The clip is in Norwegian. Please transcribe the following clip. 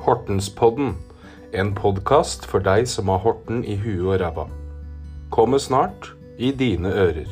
Hortenspodden, en podkast for deg som har Horten i huet og ræva. Kommer snart i dine ører.